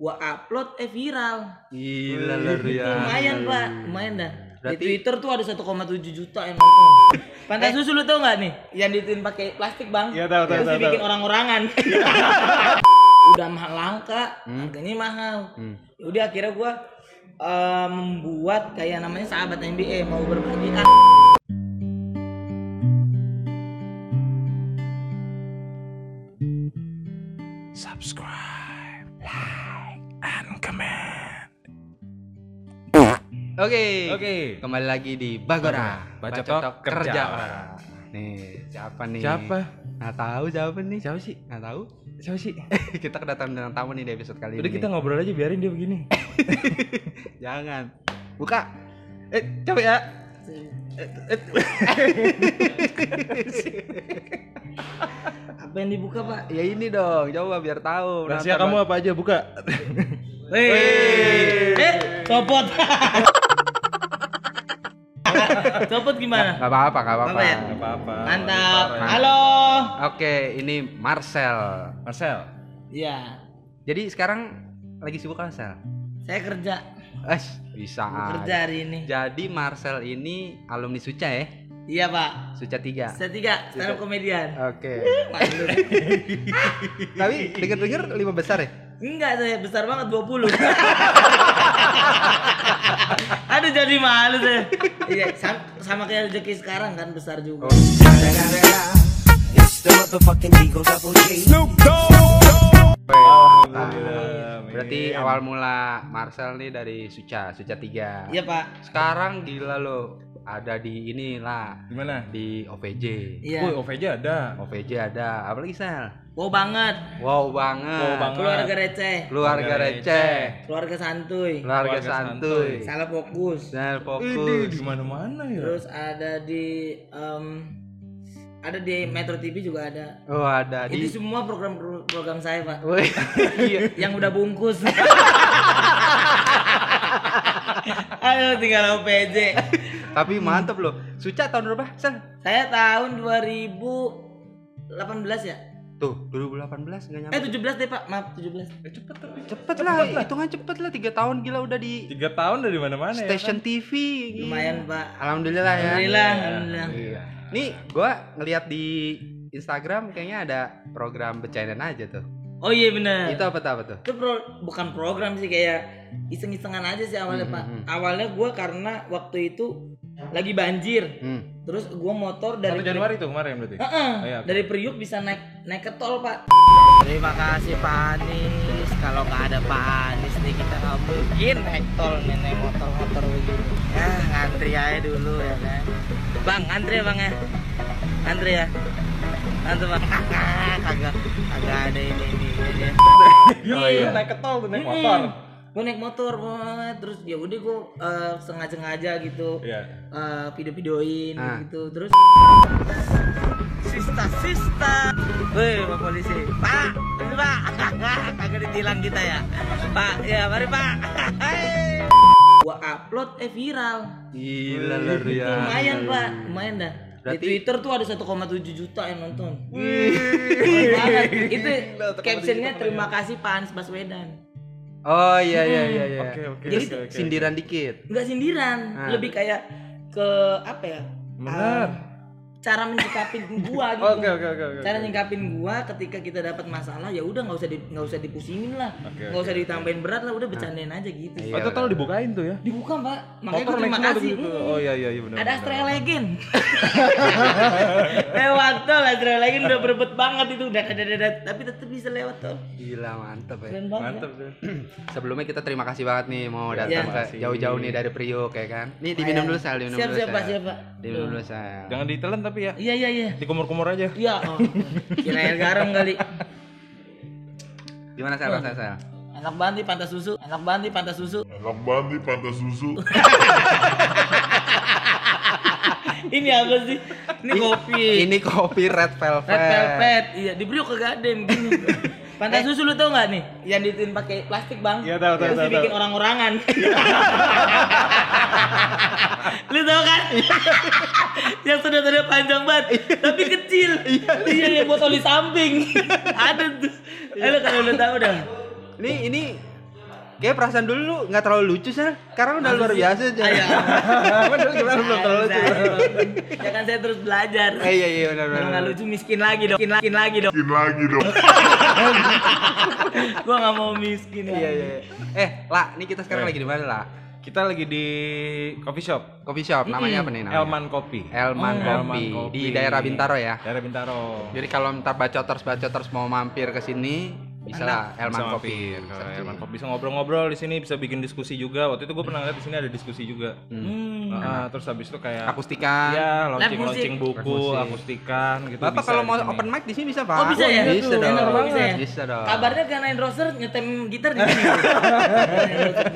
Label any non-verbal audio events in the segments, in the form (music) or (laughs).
gua upload eh viral. Gila luar biasa. lumayan pak. Lumayan dah. Berarti- di Twitter tuh ada 1,7 juta yang nonton. Pantas susu lu tau nggak nih? Yang dituin pakai plastik bang. Iya, tahu, tahu, tahu, dibikin tahu. orang-orangan. (laughs) Udah mahal langka. Harganya mahal. Hmm. udah akhirnya gua eh, membuat kayak namanya sahabat NBA mau berbagi Oke. Oke. Kembali lagi di Bagora. Baca Tok Kerja Orang. Nih, siapa nih? Siapa? Nggak tahu siapa nih. Siapa sih? Nggak tahu. Siapa sih? (laughs) kita kedatangan dengan tamu nih di episode kali Udah ini. kita ngobrol aja biarin dia begini. (laughs) Jangan. Buka. Eh, coba ya. (laughs) apa yang dibuka pak Ya ini dong, coba biar tahu. Rahasia kamu apa aja buka. Hei, eh, copot. Copot gimana? Nggak apa-apa. Apa ya? Gak apa-apa. Mantap. Parah. Halo. Oke, ini Marcel. Marcel. Iya, Jadi sekarang lagi sibuk apa, Marcel? saya kerja. Eh, bisa Kerja hari ini. Jadi Marcel ini alumni Suca ya? Iya pak. Suca 3. Saya tiga, stand up komedian. Oke. (laughs) Tapi denger-denger lima besar ya? Enggak, saya besar banget 20 (laughs) (laughs) Aduh jadi malu saya. Iya, sam- sama kayak rezeki sekarang kan besar juga. It's the motherfucking Eagle Double G. Alhamdulillah. Berarti awal mula Marcel nih dari Suca, Suca 3. Iya pak. Sekarang gila lo, ada di inilah Di mana? di OVJ. Iya. Woi, OVJ ada. OVJ ada, apalagi Sel? Wow banget. Wow banget. Wow banget. Keluarga receh. Keluarga receh. Keluarga santuy. Keluarga Keluarga santuy. Salah fokus. Ini fokus. di mana-mana ya. Terus ada di em, ada di Metro TV juga ada. Oh, ada di Itu semua program program saya pak. Woi, iya. Yang udah bungkus. (laughs) Aduh tinggal OPJ. Tapi mantep loh. Suca tahun berapa? Sel? Saya tahun 2018 ya. Tuh, 2018 enggak nyampe. Eh 17 deh pak, maaf 17. Eh, cepet tapi. cepet lah, hitungan cepet lah 3 tahun gila udah di Tiga tahun dari mana-mana ya. station TV. gila. Lumayan pak. Alhamdulillah ya. Alhamdulillah, alhamdulillah. Iya. Nih, gua ngeliat di Instagram kayaknya ada program bercandaan aja tuh. Oh iya benar. Itu apa tuh apa tuh? Itu pro- bukan program sih kayak iseng-isengan aja sih awalnya Hmm, pak. hmm, Awalnya gua karena waktu itu lagi banjir. Hmm. Terus gua motor dari 1 Januari tuh kemarin berarti. Heeh, Oh, iya, oke. dari Priuk bisa naik naik ke tol pak. Terima kasih Pak Anies. Kalau nggak ada Pak Anies nih kita nggak mungkin naik tol nih naik motor-motor begini. Ya ngantri aja dulu ya kan. Bang ngantri ya bang ya. Ngantri ya. Ngantri bang. (laughs) kagak kagak ada ini ini ini. Oh iya. Naik ke tol tuh naik motor. Gue naik motor, Boy. terus ya udah gue sengaja-sengaja gitu Iya. eh, video-videoin Ah. gitu terus sista sista woi pak polisi. Pak ini pak. (laughs) Kagak ditilang kita ya. Pak ya mari pak. Gua upload eh viral. Gila luar biasa. lumayan pak. Lumayan dah. Berarti- di Twitter tuh ada 1,7 juta yang nonton. Banget. Itu captionnya terima kasih Pak Anies Baswedan Oh iya iya iya iya. Oke oke Jadi oke, oke. Sindiran dikit. nggak sindiran Ah. lebih kayak ke apa ya Bener. Ah, cara menyikapin (laughs) gua gitu Oke oke oke oke. cara nyingkapin gua ketika kita dapat masalah ya udah nggak usah di- nggak usah dipusingin lah Oke, nggak usah ditambahin berat lah udah bercandain aja gitu Iya. Oh, total dibukain tuh ya. dibuka mbak makanya Motor gua terima kasih gitu. Hmm. Oh iya iya iya benar. ada Astra Legend (laughs) lewat tol Astra Legend udah berebut banget itu udah ada ada tapi tetap bisa lewat tol Gila mantep ya. keren banget Mantap tuh. (clears throat) Sebelumnya kita terima kasih banget nih mau datang Iya. ke Makasih. jauh-jauh nih dari Priuk ya kan. Nih diminum dulu Sal, diminum siap dulu siap pak Sal. siap pak Diminum dulu Sal. Jangan ditelan tapi ya. iya iya iya Dikumur-kumur aja. iya oh. kira air garam kali Gimana Sal rasanya Sal? enak banget nih pantas susu enak banget nih pantas susu Enak banget nih pantas susu. (laughs) ini apa sih ini kopi Ini kopi Red Velvet. Red velvet, iya di Priok kagak ada yang (laughs) begini. Pantas susu lu tau nggak nih? Yang dituin pakai plastik bang. Iya, tahu, tahu, Terus tahu, dibikin orang-orangan. (laughs) (laughs) lu tau kan? (laughs) yang sudah-sudah panjang banget, tapi kecil. iya, yang botol di samping. ada tuh. Eh, lu kalau lu tahu dah. Ini ini Kayak perasaan dulu lu nggak terlalu lucu sih. Sekarang udah luar biasa aja. Ayo. (laughs) Padahal gimana belum terlalu lucu. Ya kan saya terus belajar. Eh iya iya benar Kalau benar. nggak lucu miskin lagi dong. Miskin lagi, miskin lagi dong. Bikin lagi (laughs) dong. Gua nggak mau miskin. Iya iya. iya. Eh, lah, ini kita sekarang lagi di mana lah? Kita lagi di coffee shop. Coffee shop namanya apa nih namanya? Elman Kopi. Elman Oh, Kopi. Elman Kopi. di daerah Bintaro ya. Daerah Bintaro. Jadi kalau ntar bacoters bacoters mau mampir ke sini bisa lah Elman Bisa Kopi. Elman Kopi bisa ngobrol-ngobrol di sini, bisa bikin diskusi juga. Waktu itu gue pernah lihat di sini ada diskusi juga. Hmm. Ah, terus habis itu kayak Akustikan. Iya, launching launching buku, akustikan gitu. Bapak bisa kalau mau open mic di sini bisa, Pak. Oh bisa ya? Bisa Enak dong. banget. Bisa ya? Bisa dong. Kabarnya kan Nine Roser nyetem gitar di sini.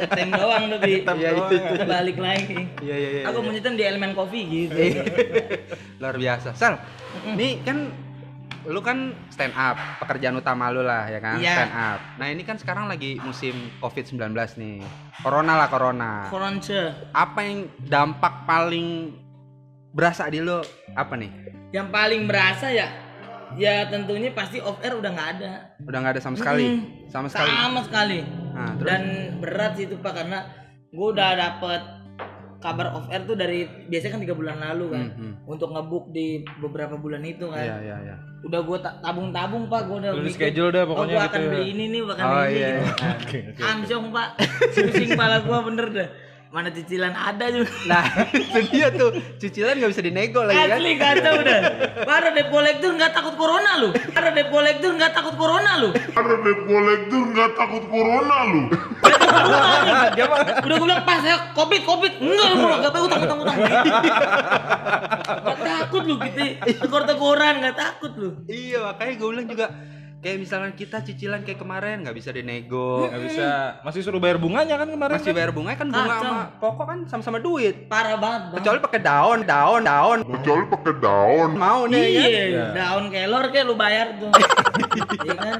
nyetem doang tapi. Iya, iya. Balik lagi. Iya iya iya. Aku mau nyetem di Elemen Coffee gitu. Luar biasa. Sal, ini kan lu kan stand up, pekerjaan utama lu lah ya kan, Iya. stand up. Nah, ini kan sekarang lagi musim Covid-19 nih. Corona lah corona. Koronce. Apa yang dampak paling berasa di lu apa nih? Yang paling berasa ya ya tentunya pasti off air udah nggak ada. Udah nggak ada sama sekali. Mm-mm. Sama sekali. Sama sekali. Nah, terus Dan berat sih itu Pak karena gue udah dapet kabar off air tuh dari biasanya kan tiga bulan lalu kan Hmm, hmm. untuk ngebuk di beberapa bulan itu kan Iya iya iya. udah gue tabung-tabung pak gue udah mikir, schedule dah oh pokoknya gue gitu akan ya. beli ini nih akan Oh beli ini iya. gitu. iya. Oke, oke. Amsyong pak pusing pala gue bener dah mana cicilan ada juga. Nah, itu dia tuh. Cicilan nggak bisa dinego lagi kan? Asli kacau udah. Para debt collector nggak takut corona lu. Para debt collector nggak takut corona lu. Ada debt collector nggak takut corona lu. Dia mah Udah gue bilang pas saya covid covid. Enggak lu gak apa utang utang utang Gak takut lu gitu Tekor-tekoran gak takut lu. Iya, makanya gue bilang juga kayak misalkan kita cicilan kayak kemarin nggak bisa dinego, nggak bisa. Masih suruh bayar bunganya kan kemarin. masih kan? bayar bunga kan bunga Kacau. sama pokok kan sama-sama duit. Parah banget bang Kecuali pakai daun, daun, daun. Kecuali pakai daun. Mau nih ya. Iya daun kelor kayak lu bayar tuh (laughs) Iya kan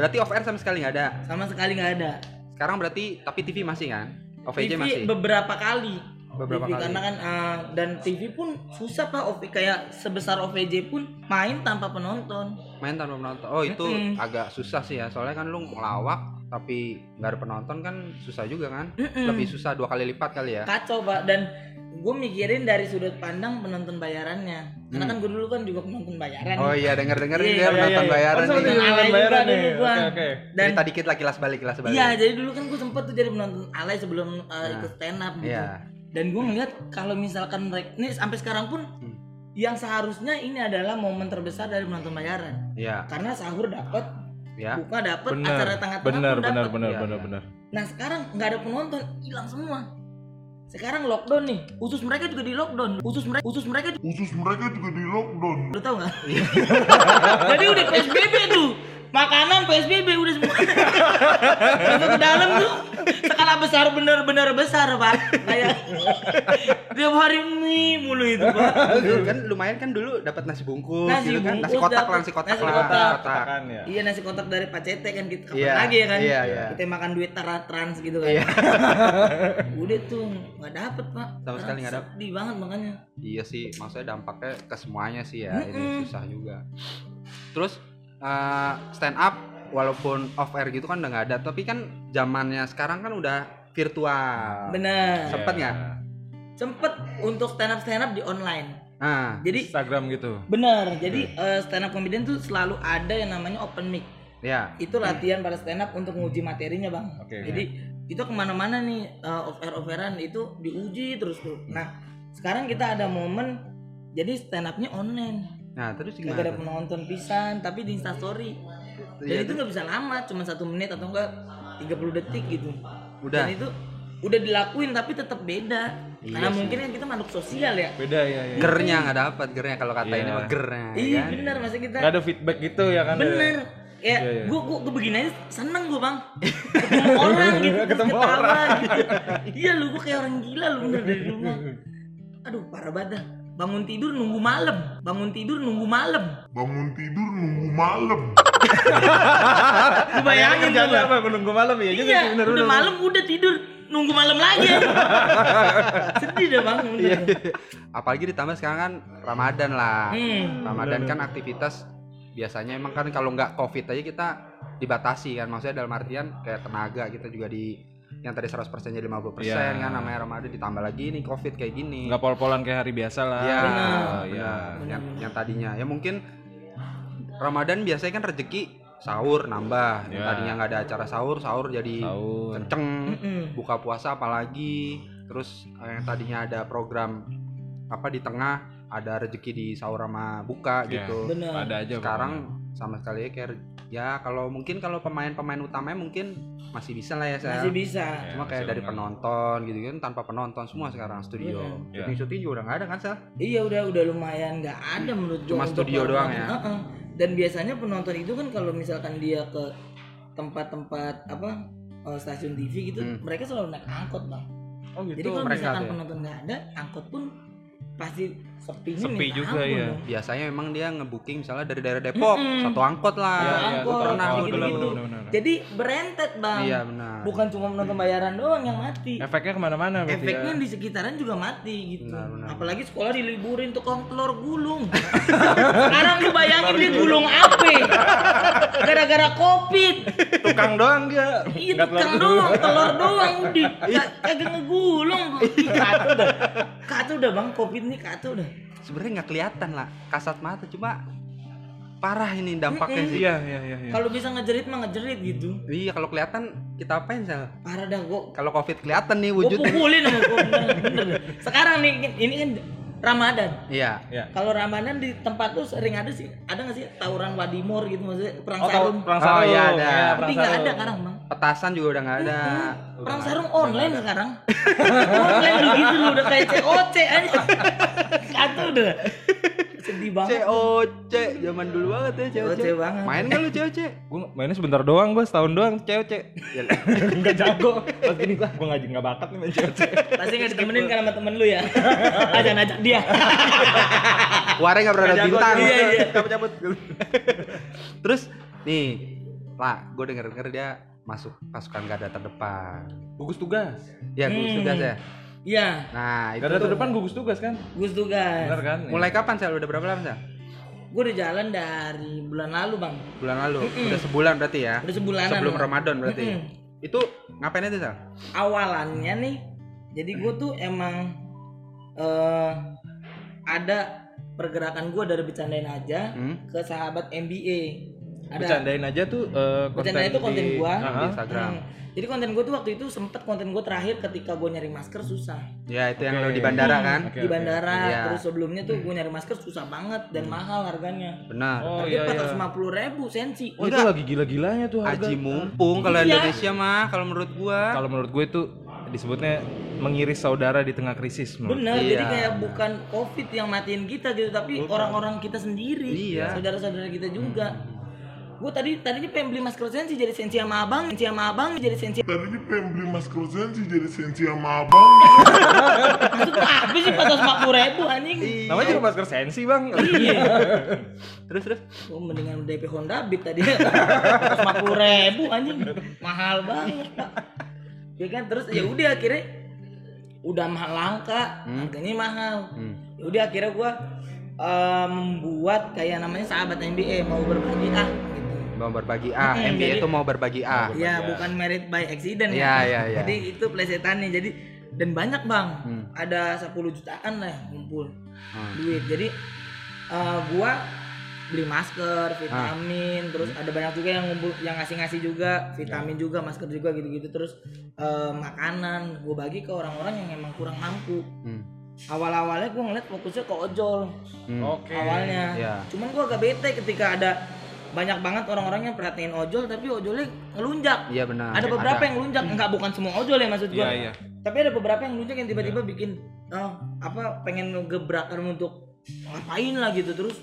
Berarti off air sama sekali nggak ada. Sama sekali gak ada Sekarang berarti tapi TV masih kan? OVJ TV masih. beberapa kali Beberapa TV, kali. karena kan uh, dan TV pun susah pak OV kayak sebesar OVJ pun main tanpa penonton Main tanpa penonton. Oh, itu Mm-mm. agak susah sih ya. Soalnya kan lu ngelawak tapi nggak ada penonton kan susah juga kan? Mm-mm. Lebih susah dua kali lipat kali ya. kacau pak dan gue mikirin dari sudut pandang penonton bayarannya karena kan gue dulu kan juga penonton bayaran Hmm. Oh iya, denger-denger Iya, dia iya, penonton iya. bayaran Oh, Alay penonton juga bayaran dulu nih. gua. Oke, oke. dan Cerita dikit lah kilas balik, kilas balik. iya jadi dulu kan gue sempet tuh jadi penonton alay sebelum uh, Nah. ikut stand up gitu Iya. Dan gue ngeliat kalau misalkan mereka ini sampai sekarang pun Hmm. yang seharusnya ini adalah momen terbesar dari penonton bayaran Iya, karena sahur dapat ya. buka dapat acara tengah-tengah Benar, pun benar, benar, Iya, benar, iya. benar. nah sekarang nggak ada penonton hilang semua sekarang lockdown nih usus mereka juga di lockdown usus mereka usus mereka Khusus mereka juga di lockdown. Lu tau gak? (laughs) Jadi udah PSBB tuh Makanan PSBB udah Masuk ke dalam tuh Skala besar bener-bener besar pak Kayak Tiap hari mie mulu itu pak Dulu kan lumayan kan dulu dapat nasi bungkus Nasi gitu kan. Nasi bungkus kotak dapet. lah, nasi kotak Nasi lah. kotak. kotak. Kan ya. Iya nasi kotak dari Pak Cete kan kita kapan Iya, lagi ya kan iya, iya. Kita makan duit tara trans gitu kan Iya. (laughs) Udah tuh nggak dapet pak Sama sekali nggak dapet. Sedih banget makanya Iya sih, maksudnya dampaknya ke semuanya sih ya. Ini Mm-mm. susah juga. Terus eh, stand up walaupun off air gitu kan udah nggak ada, tapi kan zamannya sekarang kan udah virtual. Bener Sempet nggak? Sempet untuk stand up stand up di online Nah, Jadi Instagram gitu. Bener, jadi eh, stand up comedian tuh selalu ada yang namanya open mic. ya. Itu latihan para stand up untuk menguji materinya bang. Oke. Jadi itu ke mana-mana nih eh, off air offeran itu diuji terus tuh. Nah sekarang kita ada momen jadi stand upnya online. Nah, terus Gak ada gimana? penonton pisan, tapi di Instastory. Dan Iya, itu nggak bisa lama, cuma satu menit atau enggak 30 detik gitu. Udah. Dan itu udah dilakuin tapi tetap beda. Iya Karena sih. mungkin kan kita makhluk sosial ya. Beda ya, ya. Gernya nggak dapat, gernya kalau kata Iya. ini mah gernya. ya Iya kan? bener maksud kita. Nggak ada feedback gitu ya kan? bener kayak Iya, iya. gua gua gua begini aja seneng gua bang (laughs) ketemu orang gitu Ketemu ketawa orang. gitu iya lu gua kayak orang gila lu bener (laughs) dari rumah aduh parah banget dah. Bangun tidur nunggu malam bangun tidur nunggu malam Bangun tidur nunggu malam. lu bayangin Bang. apa? Menunggu malam ya? juga iya sih, bener, udah bener. malam udah tidur nunggu malam lagi (laughs) sedih deh bang Iya. bener. Apalagi ditambah sekarang kan Ramadan lah. hmm. Ramadan kan aktivitas biasanya emang kan kalau nggak covid aja kita dibatasi kan maksudnya dalam artian kayak tenaga kita juga di yang tadi 100% jadi 50% Iya. kan namanya Ramadan ditambah lagi nih Covid kayak gini. Nggak pol-polan kayak hari biasa lah. Iya, Benar. Benar. iya. Yang, yang tadinya ya mungkin Ramadan biasanya kan rezeki sahur nambah. Yang Ya. tadinya nggak ada acara sahur, sahur jadi Sahur. kenceng. Buka puasa apalagi. Terus eh, yang tadinya ada program apa di tengah ada rezeki di sahur sama buka Iya. gitu. Benar. Ada aja. Sekarang sama sekali kayak ya kalau mungkin kalau pemain-pemain utamanya mungkin masih bisa lah ya saya. Masih bisa. Ya, Cuma kayak masih dari benar. penonton gitu kan tanpa penonton semua sekarang studio. Iya. Syuting-syuting juga udah nggak ada kan sel? Iya udah udah lumayan nggak ada menurut Cuma studio doang ya? Heeh. Dan biasanya penonton itu kan kalau misalkan dia ke tempat-tempat apa eh, stasiun TV gitu, Hmm. mereka selalu naik angkot bang. Oh gitu. Jadi kalau misalkan ya? penonton nggak ada, angkot pun pasti sepinya Sepi juga, iya. dong. Biasanya memang dia ngebooking misalnya dari daerah Depok Mm-mm. satu angkot lah. Iya, iya, angkot, pernah gitu-gitu. bener-bener. Jadi berentet bang. Iya benar. Bukan cuma penonton bayaran doang yang mati. Efeknya ke mana-mana berarti Efeknya ya. di sekitaran juga mati gitu. Benar, benar. Apalagi sekolah diliburin tukang telur gulung. Sekarang lu bayangin dia gulung apa? Gara-gara covid. Tukang doang dia. Iya tukang telur doang, telur doang udah. (laughs) Ka- Kagak ngegulung. Ih, Kacau dah. Kacau dah bang, covid ini kacau dah. Sebenarnya nggak kelihatan lah kasat mata cuma parah ini dampaknya sih. Iya, iya, iya. iya. Kalau bisa ngejerit mah ngejerit gitu. Iya kalau kelihatan kita apain sel? Parah dah gua. Kalau covid kelihatan nih Gua wujudnya. pukulin sama gua (laughs) bener, bener. Sekarang nih ini kan Ramadan. Iya. Iya. Kalau Ramadan di tempat tuh sering ada sih, ada nggak sih tawuran wadimor gitu maksudnya perang Oh, sarung. perang Oh, sarung. iya, ada. Iya, Tapi nggak ada sekarang bang. Petasan juga udah nggak ada. Perang sarung online sekarang. (laughs) online begitu loh, udah kayak COC aja. (laughs) Satu udah. Banget. COC zaman dulu banget ya COC. COC banget. Main nggak lu COC? Gue mainnya sebentar doang, gue setahun doang cewek Enggak (laughs) jago. Pas gini gua gua enggak enggak bakat nih main cewek Pasti nggak ditemenin kan sama temen lu ya. (laughs) Ajak ajak dia. (laughs) Warnya nggak pernah ada bintang. Iya, iya. Cabut-cabut. Terus nih, lah, gue denger denger dia masuk pasukan garda terdepan. Gugus tugas. Ya, gue Hmm. tugas ya. Iya, Nah, itu Garda tuh. terdepan gugus tugas kan? gus tugas. Benar kan? mulai kapan sih? Udah berapa lama sih? Gue udah jalan dari bulan lalu bang. Bulan lalu. Udah sebulan berarti ya. Udah sebulanan. Sebelum Bang. Ramadan berarti. Mm-mm. Itu ngapain itu, Sal? awalannya nih jadi gue tuh emang eh ada pergerakan gue dari bercandain aja Hmm? ke sahabat MBA ada Bercandain aja tuh eh, konten Bercandain itu konten di- gua. Aha. Di Instagram. Hmm. jadi konten gue tuh waktu itu sempet konten gue terakhir ketika gue nyari masker susah Ya, itu yang Oke. lo di bandara kan? Oke, di bandara Iya. terus sebelumnya tuh gue nyari masker susah banget dan mahal harganya Benar. Oh iya iya. 450 ribu sensi Oh, itu lagi gila-gilanya tuh harga. Aji mumpung kalau Iya. Indonesia mah kalau menurut gua. Kalau menurut gue itu disebutnya mengiris saudara di tengah krisis. Bener, Iya. jadi kayak bukan COVID yang matiin kita gitu, tapi orang-orang kita sendiri, Iya. saudara-saudara kita juga. Gue tadi tadinya pengen beli masker sensi jadi sensi sama abang, sensi sama abang jadi sensi. Tadinya pengen beli masker sensi jadi sensi sama abang. Lu apa sih 450 ribu anjing? Namanya juga masker sensi bang. Iya. Terus terus. Gue mendingan DP Honda Beat tadi 450 ribu anjing, mahal banget pak. Ya kan terus ya udah akhirnya udah mahal langka, harganya mahal. Hmm. Ya udah akhirnya gua eh, membuat kayak namanya sahabat NBA mau berbagi ah gitu. Mau berbagi A, Mm-mm, MBA jadi- itu mau berbagi A. Ya bukan merit by accident Iya, ya. iya, iya. Jadi itu plesetannya. Jadi dan banyak bang, Hmm. ada 10 jutaan lah ngumpul Hmm. duit. Jadi eh, gua beli masker, vitamin, terus ada banyak juga yang ngumpul yang ngasih-ngasih juga, vitamin juga, masker juga gitu-gitu. Terus eh, makanan gua bagi ke orang-orang yang emang kurang mampu. Hmm. Awal-awalnya gua ngeliat fokusnya ke ojol Hmm. Oke. awalnya. Iya. Cuman gua agak bete ketika ada banyak banget orang-orang yang perhatiin ojol tapi ojolnya ngelunjak. Iya benar. ada beberapa yang ngelunjak, enggak bukan semua ojol ya maksud gua. Iya iya. Tapi ada beberapa yang ngelunjak yang tiba-tiba bikin oh, apa pengen ngegebrakan untuk ngapain lah gitu terus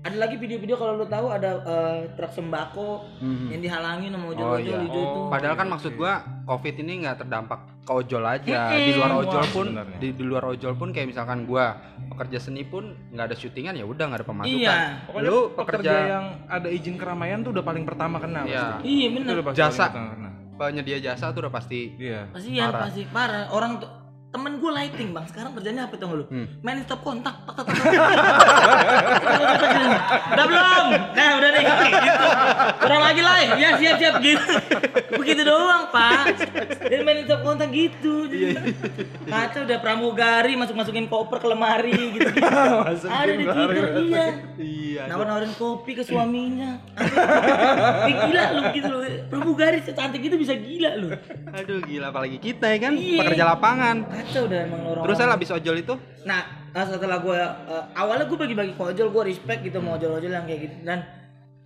ada lagi video-video kalau lu tahu ada eh, truk sembako Mhm. yang dihalangin sama Oh, ojol-ojol iya. hijau itu. Padahal kan maksud gua Covid ini nggak terdampak ke ojol aja. Di luar ojol pun sebenarnya. di, di luar ojol pun kayak misalkan gua pekerja seni pun nggak ada syutingan ya udah nggak ada pemasukan. Iya. Pokoknya Lu pekerja pekerja yang ada izin keramaian tuh udah paling pertama kena. Iya. pasti. Iya pasti Jasa. penyedia jasa tuh udah pasti Iya. Kasihan Parah. pasti parah. Orang tuh temen gue lighting bang sekarang kerjanya apa tuh lu Hmm. main stop kontak tak, tak, tak, tak. (laughs) udah belum nah udah nih gitu kurang lagi lah ya siap siap. Gitu. Begitu doang pak. Dan main top kontak gitu. Kacau udah pramugari masuk masukin koper ke lemari gitu, -gitu. ada di twitter iya. Iya. nawar nawarin kopi ke suaminya. Gila lu gitu lu. Pramugari secantik itu bisa gila lu. Aduh gila. Apalagi kita ya kan? Iya. pekerja lapangan. kacau udah emang orang Terus saya habis ojol itu? Nah, setelah gue awalnya gue bagi-bagi ojol, gue respect gitu mau ojol-ojol yang kayak gitu. Dan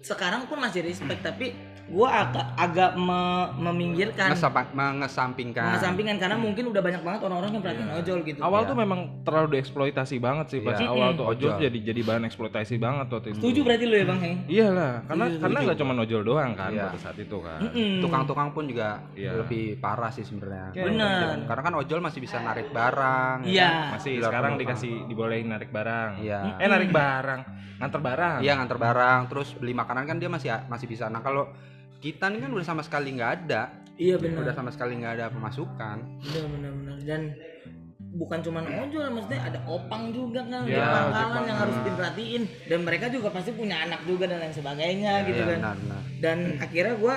sekarang pun masih respect tapi gue agak agak me- meminggirkan ngesapa- mengesampingkan. mengesampingkan karena mungkin udah banyak banget orang-orang yang perhatiin ojol gitu. Awal tuh memang terlalu dieksploitasi banget sih pas Iya. awal tuh ojol Ojol. jadi jadi bahan eksploitasi banget waktu itu. Setuju berarti lu ya bang Heng? Iyalah, karena karena nggak cuma ojol doang kan Iya. pada saat itu kan. Tukang-tukang pun juga Iya. lebih parah sih sebenarnya. Bener. Karena kan ojol masih bisa narik barang. ya Iya. kan? Masih Di luar sekarang penumpang. dikasih dibolehin narik barang. Iya. Eh narik barang, nganter barang. Iya nganter barang, terus beli makanan kan dia masih masih bisa. Nah kalau kita nih kan udah sama sekali nggak ada, Iya udah benar. sama sekali nggak ada pemasukan. Benar benar benar dan bukan cuman ojol maksudnya ada opang juga kan di Iya, pangkalan yang harus diperhatiin dan mereka juga pasti punya anak juga dan lain sebagainya gitu Iya kan benar benar. dan akhirnya gua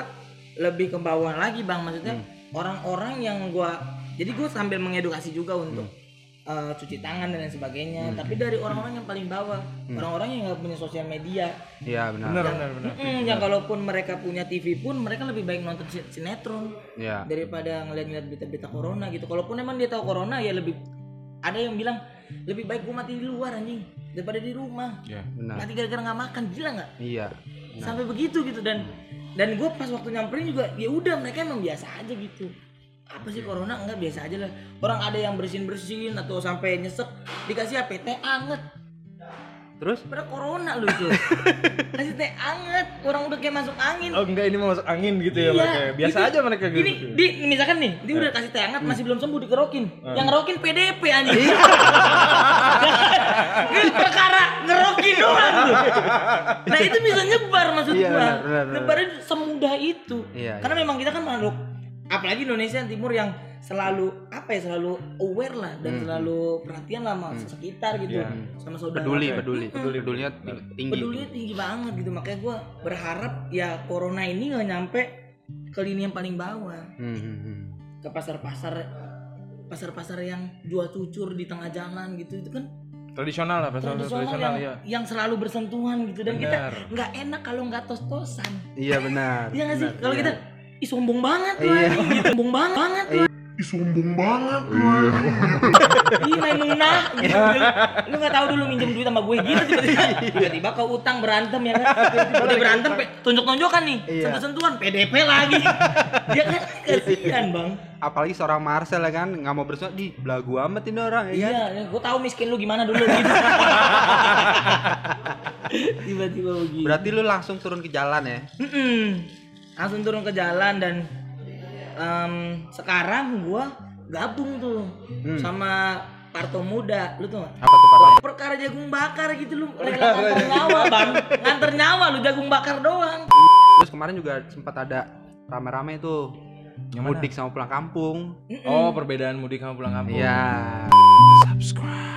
lebih ke bawah lagi bang maksudnya Hmm. orang-orang yang gua jadi gue sambil mengedukasi juga untuk Hmm. Eh, cuci tangan dan lain sebagainya tapi dari orang-orang yang paling bawah Hmm. orang-orang yang nggak punya sosial media Iya benar. Benar benar benar. Mm-mm, yang kalaupun mereka punya TV pun mereka lebih baik nonton sin- sinetron Iya. daripada ngeliat-ngeliat berita-berita corona gitu kalaupun emang dia tahu corona ya lebih ada yang bilang lebih baik gua mati di luar anjing daripada di rumah Iya. Benar. mati gara-gara nggak makan gila nggak Iya. sampai begitu gitu dan dan gue pas waktu nyamperin juga ya udah mereka emang biasa aja gitu apa sih corona? Enggak biasa aja lah. Orang ada yang bersin bersin atau sampai nyesek dikasih apa teh anget. Terus? Pada corona lu itu (laughs) kasih teh anget. Orang udah kayak masuk angin. Oh enggak ini mau masuk angin gitu ya Iya, mereka. Biasa itu- aja mereka gitu. ini di misalkan nih dia udah kasih teh hangat masih belum sembuh dikerokin. Yang ngerokin PDP anjing. Iya. (laughs) ini perkara ngerokin doang tuh nah itu bisa nyebar maksud Iya, gua. nyebarnya semudah itu. Iya, karena memang kita kan makhluk apalagi Indonesia yang timur yang selalu apa ya selalu aware lah dan Hmm. selalu perhatian lah sama sekitar gitu Iya. sama saudara peduli, peduli, Mm-mm. peduli, pedulinya tinggi. pedulinya tinggi banget gitu makanya gua berharap ya corona ini nggak nyampe ke lini yang paling bawah Hmm, hmm, hmm. ke pasar-pasar pasar-pasar yang jual cucur di tengah jalan gitu itu kan Tradisional lah pasal tradisional tradisional yang, ya. yang selalu bersentuhan gitu dan kita Benar. nggak enak kalau nggak tos-tosan Iya benar. Iya nggak sih kalau iya. kita ih sombong banget lu Iya. anjing gitu sombong banget banget lu Ih, sombong banget lu. ih Maimunah gitu lu nggak tahu dulu minjem duit sama gue gitu tiba-tiba tiba-tiba kau utang berantem ya kan udah berantem pe- tunjuk-tunjukan nih Iya. sentuh-sentuhan PDP lagi dia kan kasihan bang Apalagi seorang Marcel ya kan nggak mau bersuara di belagu amat ini orang ya kan. Iya, gue tahu miskin lu gimana dulu gitu. (laughs) Tiba-tiba begitu. Berarti lu langsung turun ke jalan ya? Mm-mm. Langsung turun ke jalan dan em, sekarang gua gabung tuh Hmm. sama Parto Muda, lu tuh Apa tuh Pak? perkara jagung bakar gitu lu rela nganter nyawa bang nganter nyawa lu jagung bakar doang Terus kemarin juga sempat ada rame-rame tuh Yang mana? mudik sama pulang kampung. Oh, perbedaan mudik sama pulang kampung. Iya. Subscribe.